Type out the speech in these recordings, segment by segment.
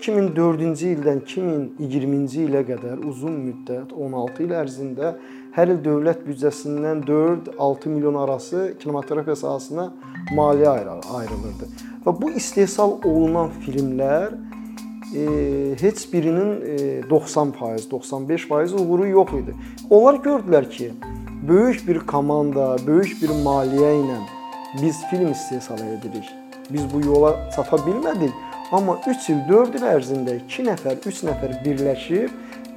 2004-cü ildən 2020-ci ilə qədər uzun müddət 16 il ərzində hər il dövlət büdcəsindən 4-6 milyon arası kinematografiya sahəsinə maliyyə ayrılırdı. Və bu istehsal olunan filmlər e, heç birinin e, 90%, 95% uğuru yox idi. Onlar gördülər ki, böyük bir komanda, böyük bir maliyyə ilə biz film istehsal edirik. Biz bu yola çata bilmədik, amma 3 il, 4 il ərzində 2 nəfər, 3 nəfər birləşib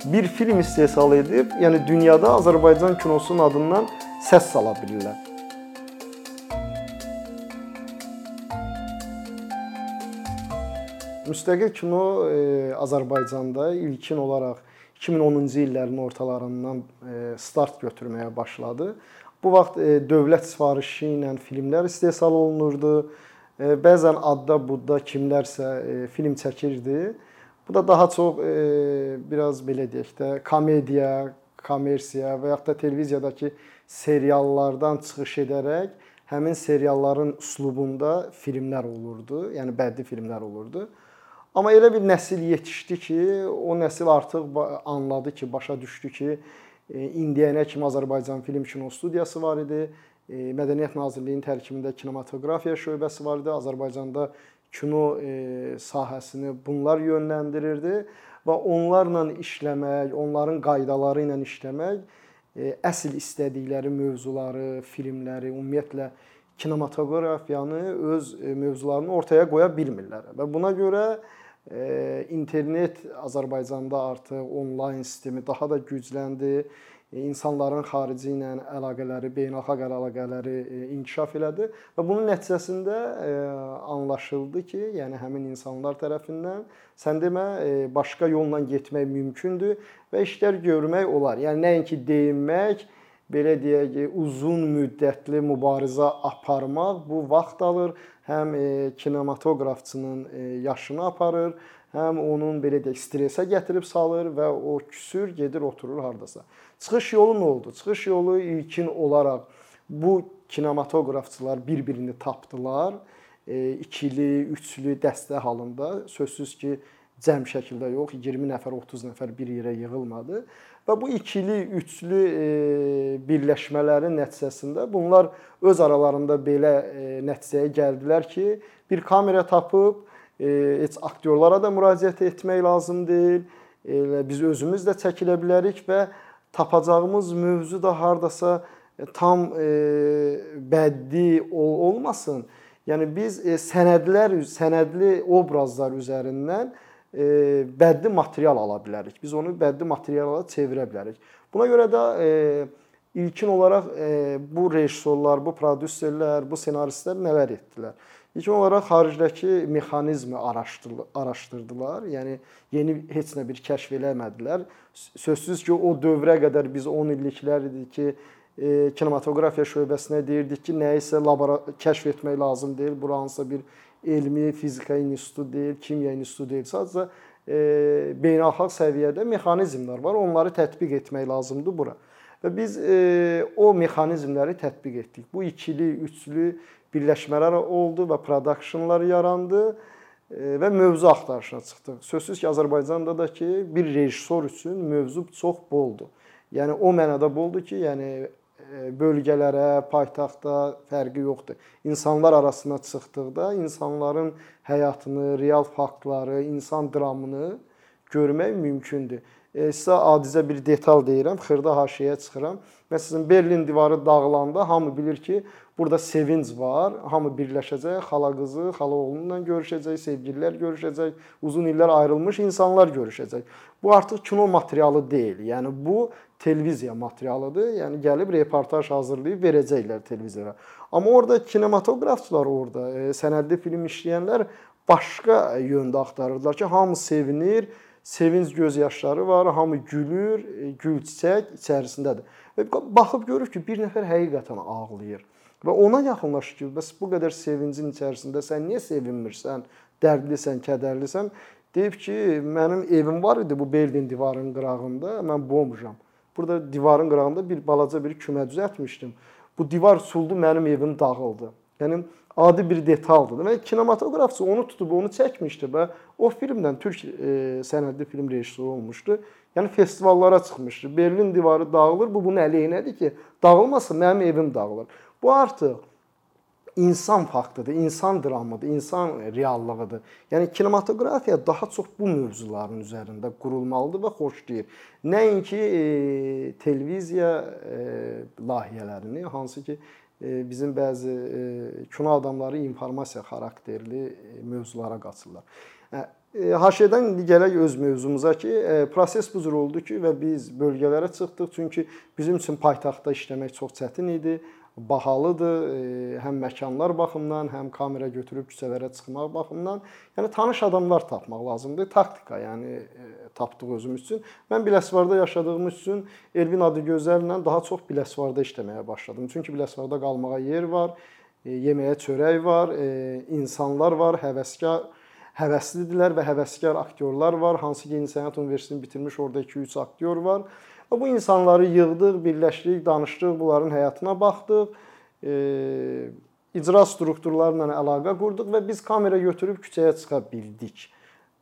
bir film istehsal edib, yəni dünyada Azərbaycan kinosunun adından səs sala bilirlər. Müstəqil kino e, Azərbaycanda ilkin olaraq 2010-cu illərin ortalarından e, start götürməyə başladı. Bu vaxt e, dövlət sifarişi ilə filmlər istehsal olunurdu. E, bəzən adda budda kimlərsə e, film çəkirdi. Bu da daha çox e, biraz belə deyək də komediya, kommersiya və yaxud da televiziyadakı seriallardan çıxış edərək həmin serialların üslubunda filmlər olurdu, yəni bədii filmlər olurdu. Amma elə bir nəsil yetişdi ki, o nəsil artıq anladı ki, başa düşdü ki, indiyənə kimi Azərbaycan Film Kino Studiyası var idi. E, Mədəniyyət Nazirliyinin tərkibində kinematografiya şöbəsi var idi. Azərbaycanda kino e, sahəsini bunlar yönləndirirdi və onlarla işləmək, onların qaydaları ilə işləmək e, əsl istədikləri mövzuları, filmləri, ümumiyyətlə kinematografiyanı öz mövzularını ortaya qoya bilmirlər. Və buna görə internet Azərbaycanda artıq onlayn sistemi daha da gücləndi insanların xarici ilə əlaqələri, beynəlxalq əlaqələri e, inkişaf elədi və bunun nəticəsində e, anlaşıldı ki, yəni həmin insanlar tərəfindən sən demə e, başqa yolla getmək mümkündür və işlər görmək olar. Yəni nəinki deyinmək, belə deyək, uzun müddətli mübarizə aparmaq bu vaxt alır, həm kinematoqrafçının yaşını aparır, həm onun belə deyək stressə gətirib salır və o küsür gedir oturur hardasa. Çıxış yolu nə oldu? Çıxış yolu ilkin olaraq bu kinematoqrafçılar bir-birini tapdılar. E, ikili, üçlü dəstə halında sözsüz ki, cəm şəkildə yox, 20 nəfər, 30 nəfər bir yerə yığılmadı və bu ikili, üçlü e, birləşmələrin nəticəsində bunlar öz aralarında belə e, nəticəyə gəldilər ki, bir kamera tapıb heç aktyorlara da müraciət etmək lazım deyil. Elə biz özümüz də çəkilə bilərik və tapacağımız mövzu da hardasa e, tam e, bəddi olmasın. Yəni biz e, sənədlər, sənədli obrazlar üzərindən e, bəddi material ala bilərik. Biz onu bəddi materiala çevirə bilərik. Buna görə də e, ilkin olaraq e, bu rejissorlar, bu prodüserlər, bu ssenaristlər nələr etdilər? İlkin olaraq xaricdəki mexanizmi araşdırdılar. Yəni yeni heç nə bir kəşf eləmədilər. Sözsüz ki, o dövrə qədər biz 10 illiklər idi ki, e, kinematografiya şöbəsinə deyirdik ki, nəyisə kəşf etmək lazım deyil. Bura hansısa bir elmi fizika institutu deyil, kimya institutu deyil. Sadəcə e, beynəlxalq səviyyədə mexanizmlər var. Onları tətbiq etmək lazımdır bura. Və biz e, o mexanizmləri tətbiq etdik. Bu ikili, üçlü birləşmələr oldu və productionlar yarandı e, və mövzu axtarışına çıxdıq. Sözsüz ki, Azərbaycanda da ki, bir rejissor üçün mövzu çox boldur. Yəni o mənada boldur ki, yəni e, bölgələrə, paytaxtda fərqi yoxdur. İnsanlar arasına çıxdıqda insanların həyatını, real faktları, insan dramını görmək mümkündür. E, sizə adicə bir detal deyirəm, xırda haşiyəyə çıxıram. Məsələn, Berlin divarı dağılanda hamı bilir ki, burada sevinc var, hamı birləşəcək, xala qızı, xala oğlunla görüşəcək, sevgililər görüşəcək, uzun illər ayrılmış insanlar görüşəcək. Bu artıq kino materialı deyil. Yəni bu televiziya materialıdır. Yəni gəlib reportaj hazırlayıb verəcəklər televizora. Amma orada kinematoqrafçılar orada, e, sənədli film işləyənlər başqa yöndə axtarırdılar ki, hamı sevinir, sevinc göz yaşları var, hamı gülür, e, gül çiçək içərisindədir. Və baxıb görür ki, bir nəfər həqiqətən ağlayır. Və ona yaxınlaşır ki, bəs bu qədər sevincin içərisində sən niyə sevinmirsən, dərdlisən, kədərlisən? Deyib ki, mənim evim var idi bu Berlin divarının qırağında, mən bombujam. Burada divarın qırağında bir balaca bir kümə düzəltmişdim. Bu divar suldu, mənim evim dağıldı. Yəni adi bir detaldır. Və kinematografçı onu tutub onu çəkmişdi və o filmdən türk e, sənədli film rejissoru olmuşdu. Yəni festivallara çıxmışdı. Berlin divarı dağılır. Bu bunun əleyhinədir ki, dağılmasa mənim evim dağılır. Bu artıq insan faktıdır, insan dramıdır, insan reallığıdır. Yəni kinematografiya daha çox bu mövzuların üzərində qurulmalıdır və xoşlayır. Nəinki e, televiziya e, layihələrini, hansı ki bizim bəzi e, kino adamları informasiya xarakterli e, mövzulara qaçırlar. E, Haşiyədən indi gələk öz mövzumuza ki, e, proses bu cür oldu ki və biz bölgələrə çıxdıq. Çünki bizim üçün paytaxtda işləmək çox çətin idi bahalıdır, e, həm məkanlar baxımından, həm kamera götürüb küçələrə çıxmaq baxımından. Yəni tanış adamlar tapmaq lazımdır. Taktika, yəni e, tapdıq özümüz üçün. Mən Biləsuvarda yaşadığım üçün Elvin Adıgözəllə daha çox Biləsuvarda işləməyə başladım. Çünki Biləsuvarda qalmağa yer var, e, yeməyə çörək var, insanlar var, həvəskar həvəslidirlər və həvəskar aktyorlar var. Hansı ki, İncəsənət Universitetini bitirmiş orada 2-3 aktyor var. Bu insanları yığdıq, birləşdik, danışdıq, bunların həyatına baxdıq. E, icra strukturlarla əlaqə qurduq və biz kamera götürüb küçəyə çıxa bildik.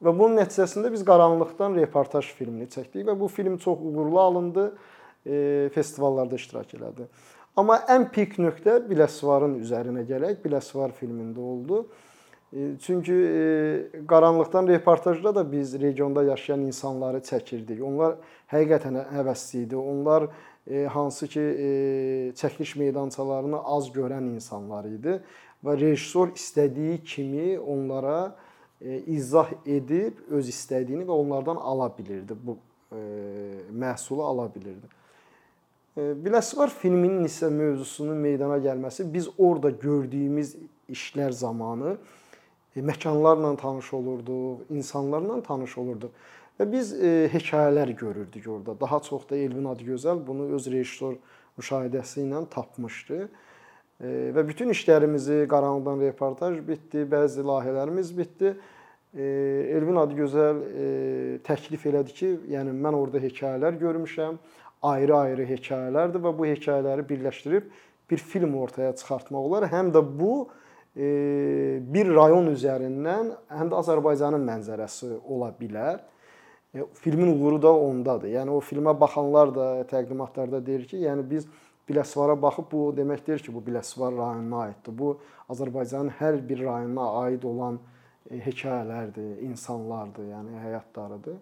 Və bunun nəticəsində biz qaranlıqdan reportaj filmini çəkdik və bu film çox uğurlu alındı, e, festivallarda iştirak elədi. Amma ən pik nöqtə Biləsuvarın üzərinə gələk, Biləsuvar filmində oldu. Çünki e, qaranlıqdan reportajda da biz regionda yaşayan insanları çəkirdik. Onlar həqiqətən həvəsli idi. Onlar e, hansı ki e, çəkiliş meydançalarını az görən insanlar idi və rejissor istədiyi kimi onlara izah edib öz istədiyini və onlardan ala bilirdi. Bu məhsulu ala bilirdi. Biləsuvar filminin isə mövzusunun meydana gəlməsi biz orada gördüyümüz işlər zamanı E, məkanlarla tanış olurduq, insanlarla tanış olurduq. Və biz e, hekayələr görürdük orada. Daha çox da Elvin Adıgözəl bunu öz rejissor müşahidəsi ilə tapmışdı. E, və bütün işlərimizi qaranlıqdan reportaj bitdi, bəzi layihələrimiz bitdi. E, Elvin Adıgözəl e, təklif elədi ki, yəni mən orada hekayələr görmüşəm, ayrı-ayrı hekayələrdir və bu hekayələri birləşdirib bir film ortaya çıxartmaq olar. Həm də bu bir rayon üzərindən həm də Azərbaycanın mənzərəsi ola bilər. E, filmin uğuru da ondadır. Yəni o filmə baxanlar da təqdimatlarda deyir ki, yəni biz Biləsvara baxıb bu demək deyir ki, bu Biləsvar rayonuna aiddir. Bu Azərbaycanın hər bir rayonuna aid olan e, hekayələrdir, insanlardır, yəni həyatlarıdır.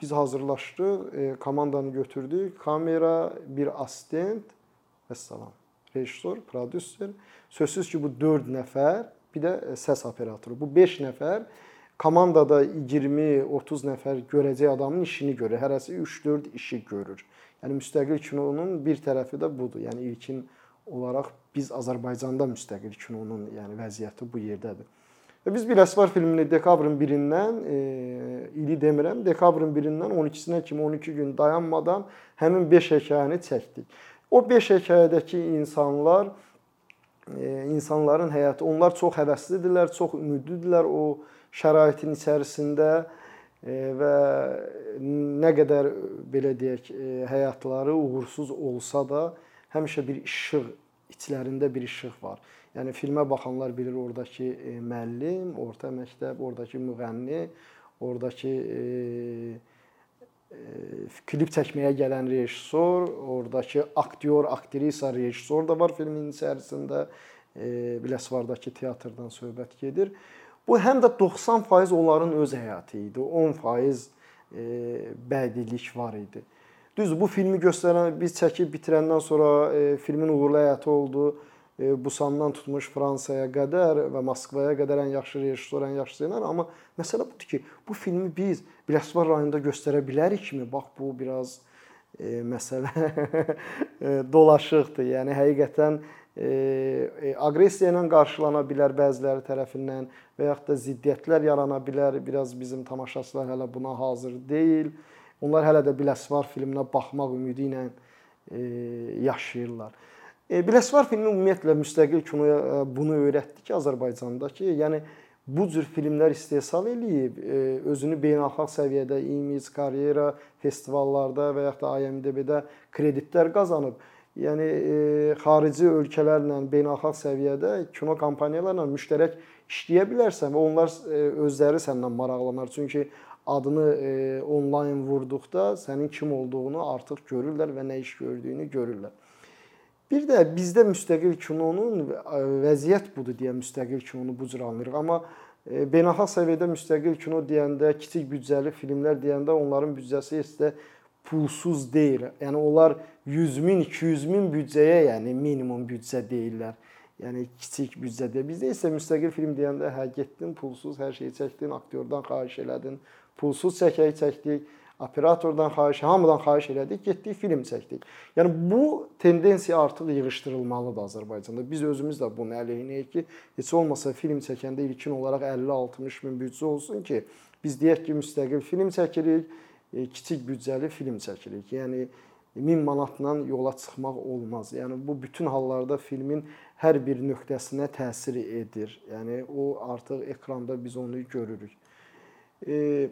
Biz hazırlaşdıq, e, komandanı götürdük, kamera, bir assistent və salam rejissor, prodüser. Sözsüz ki, bu 4 nəfər, bir də e, səs operatoru. Bu 5 nəfər komandada 20-30 nəfər görəcək adamın işini görür. Hərəsi 3-4 işi görür. Yəni müstəqil kinonun bir tərəfi də budur. Yəni ilkin olaraq biz Azərbaycanda müstəqil kinonun yəni vəziyyəti bu yerdədir. Və biz Biləsuvar filmini dekabrın 1-dən e, ili demirəm, dekabrın 1-dən 12-sinə kimi 12 gün dayanmadan həmin 5 hekayəni çəkdik. O 5 hekayədəki insanlar e, insanların həyatı, onlar çox həvəslidirlər, çox ümidlidirlər o şəraitin içərisində e, və nə qədər belə deyək, e, həyatları uğursuz olsa da həmişə bir işıq içlərində bir işıq var. Yəni filmə baxanlar bilir ordakı müəllim, orta məktəb, ordakı müğənni, ordakı e, klip çəkməyə gələn rejissor, oradakı aktyor, aktrisa, rejissor da var filmin içərisində. E, Biləsvardakı teatrdan söhbət gedir. Bu həm də 90% onların öz həyatı idi. 10% e, bədilik var idi. Düz bu filmi göstərən biz çəkib bitirəndən sonra e, filmin uğurlu həyatı oldu. Busandan tutmuş Fransaya qədər və Moskvaya qədər ən yaxşı rejissor, ən yaxşı ssenari, amma məsələ budur ki, bu filmi biz Biləsuvar rayonunda göstərə bilərikmi? Bax bu biraz e, məsələ e, dolaşıqdır. Yəni həqiqətən e, e, aqressiya ilə qarşılana bilər bəziləri tərəfindən və yaxud da ziddiyyətlər yarana bilər. Biraz bizim tamaşaçılar hələ buna hazır deyil. Onlar hələ də Biləsuvar filminə baxmaq ümidi ilə e, yaşayırlar. E, Biləsuvar filmi ümumiyyətlə müstəqil kinoya e, bunu öyrətdi ki, Azərbaycanda ki, yəni bu cür filmlər istehsal eləyib, e, özünü beynəlxalq səviyyədə image, karyera festivallarda və yaxud da IMDb-də kreditlər qazanıb. yəni xarici ölkələrlə beynəlxalq səviyyədə kino kompaniyalarla müştərək işləyə bilərsən və onlar özləri səndən maraqlanar. Çünki adını onlayn vurduqda sənin kim olduğunu artıq görürlər və nə iş gördüyünü görürlər. Bir də bizdə müstəqil kinonun vəziyyət budur deyə müstəqil kinonu bu cür anlayırıq. Amma beynəlxalq səviyyədə müstəqil kino deyəndə, kiçik büdcəli filmlər deyəndə onların büdcəsi də pulsuz deyil. Yəni onlar 100 min, 200 min büdcəyə, yəni minimum büdcə deyirlər. Yəni kiçik büdcədə. Bizdə isə müstəqil film deyəndə hə getdin, pulsuz hər şeyi çəkdin, aktyordan xahiş elədin, pulsuz çəkək çəkdik, operatordan xahiş, hamıdan xahiş elədik, getdik film çəkdik. Yəni bu tendensiya artıq yığışdırılmalıdır Azərbaycanda. Biz özümüz də bunun əleyhinəyik ki, heç olmasa film çəkəndə ilkin olaraq 50-60 min büdcə olsun ki, biz deyək ki, müstəqil film çəkirik E, kiçik büdcəli film çəkirik. Yəni 1000 manatla yola çıxmaq olmaz. Yəni bu bütün hallarda filmin hər bir nöqtəsinə təsir edir. Yəni o artıq ekranda biz onu görürük. E,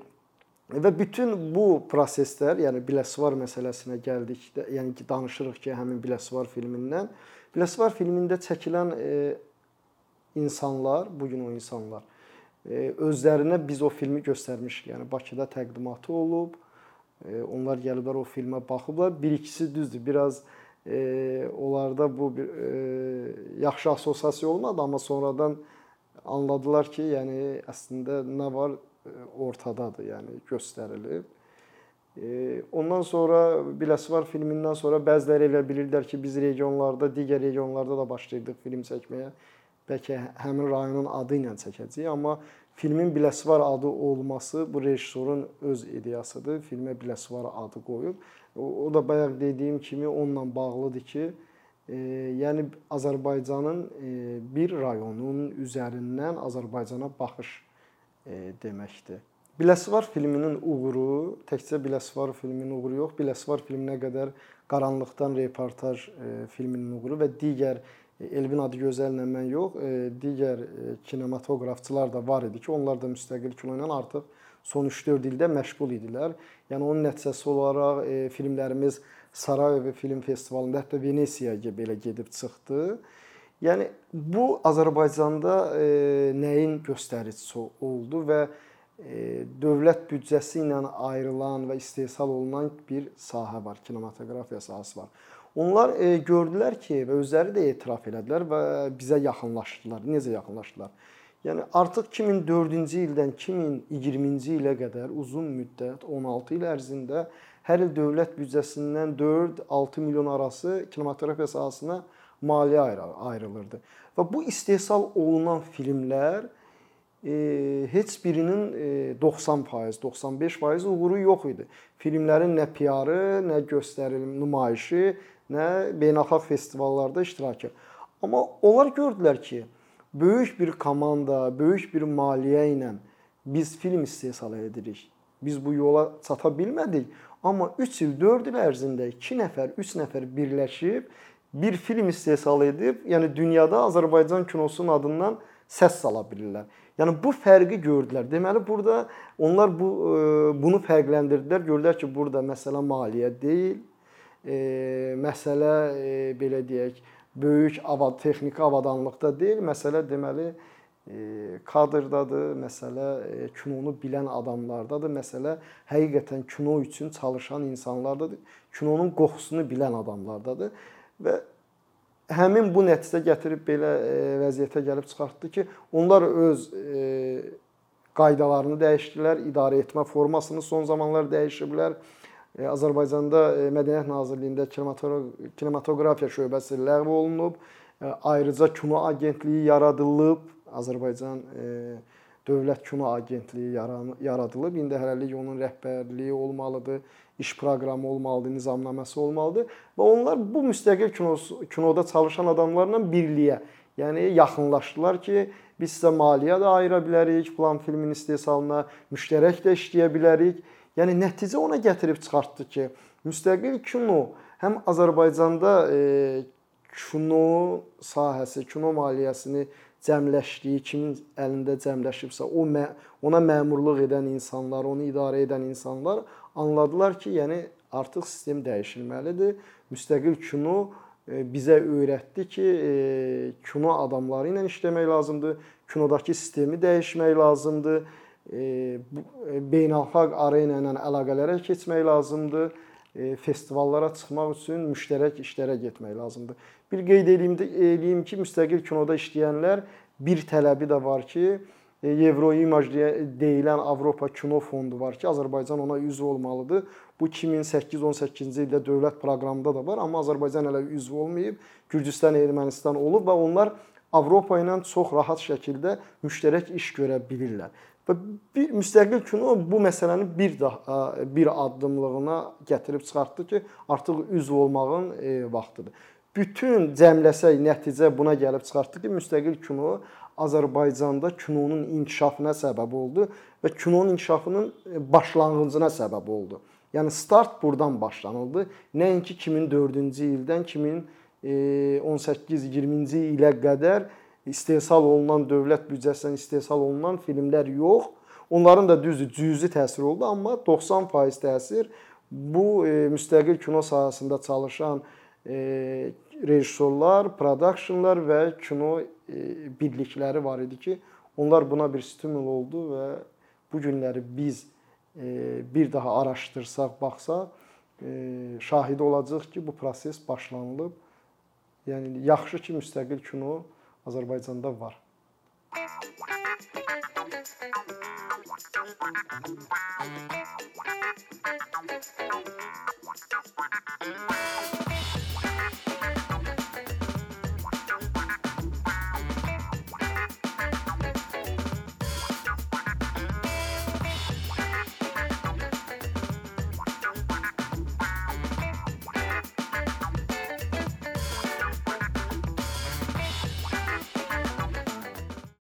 və bütün bu proseslər, yəni Biləsuvar məsələsinə gəldikdə, yəni ki, danışırıq ki, həmin Biləsuvar filmindən, Biləsuvar filmində çəkilən e, insanlar, bu gün o insanlar e, özlərinə biz o filmi göstərmişik. Yəni Bakıda təqdimatı olub, Onlar gəliblər o filmə baxıblar. Bir ikisi düzdür, biraz e, onlarda bu bir e, yaxşı assosiasiya olmadı, amma sonradan anladılar ki, yəni əslində nə var e, ortadadır, yəni göstərilib. E, ondan sonra Biləsuvar filmindən sonra bəziləri elə bilirdilər ki, biz regionlarda, digər regionlarda da başlayırdıq film çəkməyə. Bəlkə həmin rayonun adı ilə çəkəcəyik, amma Filmin Biləsuvar adı olması bu rejissorun öz ideyasıdır. Filmə Biləsuvar adı qoyub. O da bayaq dediyim kimi onunla bağlıdır ki, e, yəni Azərbaycanın e, bir rayonun üzərindən Azərbaycana baxış e, deməkdir. Biləsuvar filminin uğuru təkcə Biləsuvar filminin uğuru yox, Biləsuvar filminə qədər Qaranlıqdan reportaj e, filminin uğuru və digər Elvin Adıgözəllə mən yox, e, digər e, kinematoqrafçılar da var idi ki, onlar da müstəqil kino ilə artıq son 3-4 ildə məşğul idilər. Yəni onun nəticəsi olaraq e, filmlərimiz Sarayevo Film Festivalında, hətta Venesiyaya belə gedib çıxdı. Yəni bu Azərbaycanda nəyin göstəricisi oldu və dövlət büdcəsi ilə ayrılan və istehsal olunan bir sahə var, kinematografiya sahəsi var. Onlar e, gördülər ki, və özləri də etiraf elədilər və bizə yaxınlaşdılar. Necə yaxınlaşdılar? Yəni artıq 2004-cü ildən 2020-ci ilə qədər uzun müddət 16 il ərzində hər il dövlət büdcəsindən 4-6 milyon arası kinematografiya sahəsinə maliyyə ayrılırdı. Və bu istehsal olunan filmlər e, heç birinin e, 90%, 95% uğuru yox idi. Filmlərin nə PR-ı, nə göstərilim, nümayişi, nə beynəlxalq festivallarda iştirakı. Amma onlar gördülər ki, böyük bir komanda, böyük bir maliyyə ilə biz film istehsal edirik. Biz bu yola çata bilmədik, amma 3 il, 4 il ərzində 2 nəfər, 3 nəfər birləşib bir film istehsal edib, yəni dünyada Azərbaycan kinosunun adından səs sala bilirlər. Yəni bu fərqi gördülər. Deməli burada onlar bu e, bunu fərqləndirdilər. Gördülər ki, burada məsələ maliyyə deyil, e, məsələ e, belə deyək, böyük avad texniki avadanlıqda deyil, məsələ deməli e, kadrdadır, məsələ e, kinonu bilən adamlardadır, məsələ həqiqətən kino üçün çalışan insanlardadır, kinonun qoxusunu bilən adamlardadır və həmin bu nəticə gətirib belə e, vəziyyətə gəlib çıxartdı ki, onlar öz e, qaydalarını dəyişdilər, idarə etmə formasını son zamanlar dəyişiblər. E, Azərbaycanda e, Mədəniyyət Nazirliyində kinematografiya şöbəsi ləğv olunub. E, ayrıca kino agentliyi yaradılıb. Azərbaycan Dövlət Kino Agentliyi yaradılıb. İndi hələlik onun rəhbərliyi olmalıdır, iş proqramı olmalıdır, nizamnaməsi olmalıdır və onlar bu müstəqil kinosu, kinoda çalışan adamlarla birliyə, yəni yaxınlaşdılar ki, biz sizə maliyyə də ayıra bilərik, plan filmin istehsalına, müştərək də işləyə bilərik. Yəni nəticə ona gətirib çıxartdı ki, müstəqil kino həm Azərbaycanda e, kino sahəsi, kino maliyyəsini cəmləşdiyi, kimin əlində cəmləşibsə, o mə ona məmurluq edən insanlar, onu idarə edən insanlar anladılar ki, yəni artıq sistem dəyişilməlidir. Müstəqil kino bizə öyrətdi ki, kino adamları ilə işləmək lazımdır, kinodakı sistemi dəyişmək lazımdır, beynəlxalq arena ilə əlaqələrə keçmək lazımdır, festivallara çıxmaq üçün müştərək işlərə getmək lazımdır. Bir qeyd eləyim, eləyim ki, müstəqil kinoda işləyənlər bir tələbi də var ki, Euroimaj deyilən Avropa Kino Fondu var ki, Azərbaycan ona üzv olmalıdır. Bu 2008-18-ci ildə dövlət proqramında da var, amma Azərbaycan hələ üzv olmayıb. Gürcüstan, Ermənistan olub və onlar Avropa ilə çox rahat şəkildə müştərək iş görə bilirlər. Və bir müstəqil kino bu məsələni bir daha bir addımlığına gətirib çıxartdı ki, artıq üzv olmağın e, vaxtıdır. Bütün cəmləsək nəticə buna gəlib çıxartdı ki, müstəqil kino Azərbaycanda kinonun inkişafına səbəb oldu və kinonun inkişafının e, başlanğıcına səbəb oldu. Yəni start burdan başlanıldı. Nəinki 2004-cü ildən 2018-20-ci e, ilə qədər istehsal olunan dövlət büdcəsindən istehsal olunan filmlər yox. Onların da düzdür, cüzi təsir oldu, amma 90% təsir bu e, müstəqil kino sahəsində çalışan rejissorlar, prodakşnlar və kino birlikləri var idi ki, onlar buna bir stimul oldu və bu günləri biz bir daha araşdırsaq, baxsaq, şahidi olacağıq ki, bu proses başlanılıb. Yəni yaxşı ki, müstəqil kino Azərbaycanda var.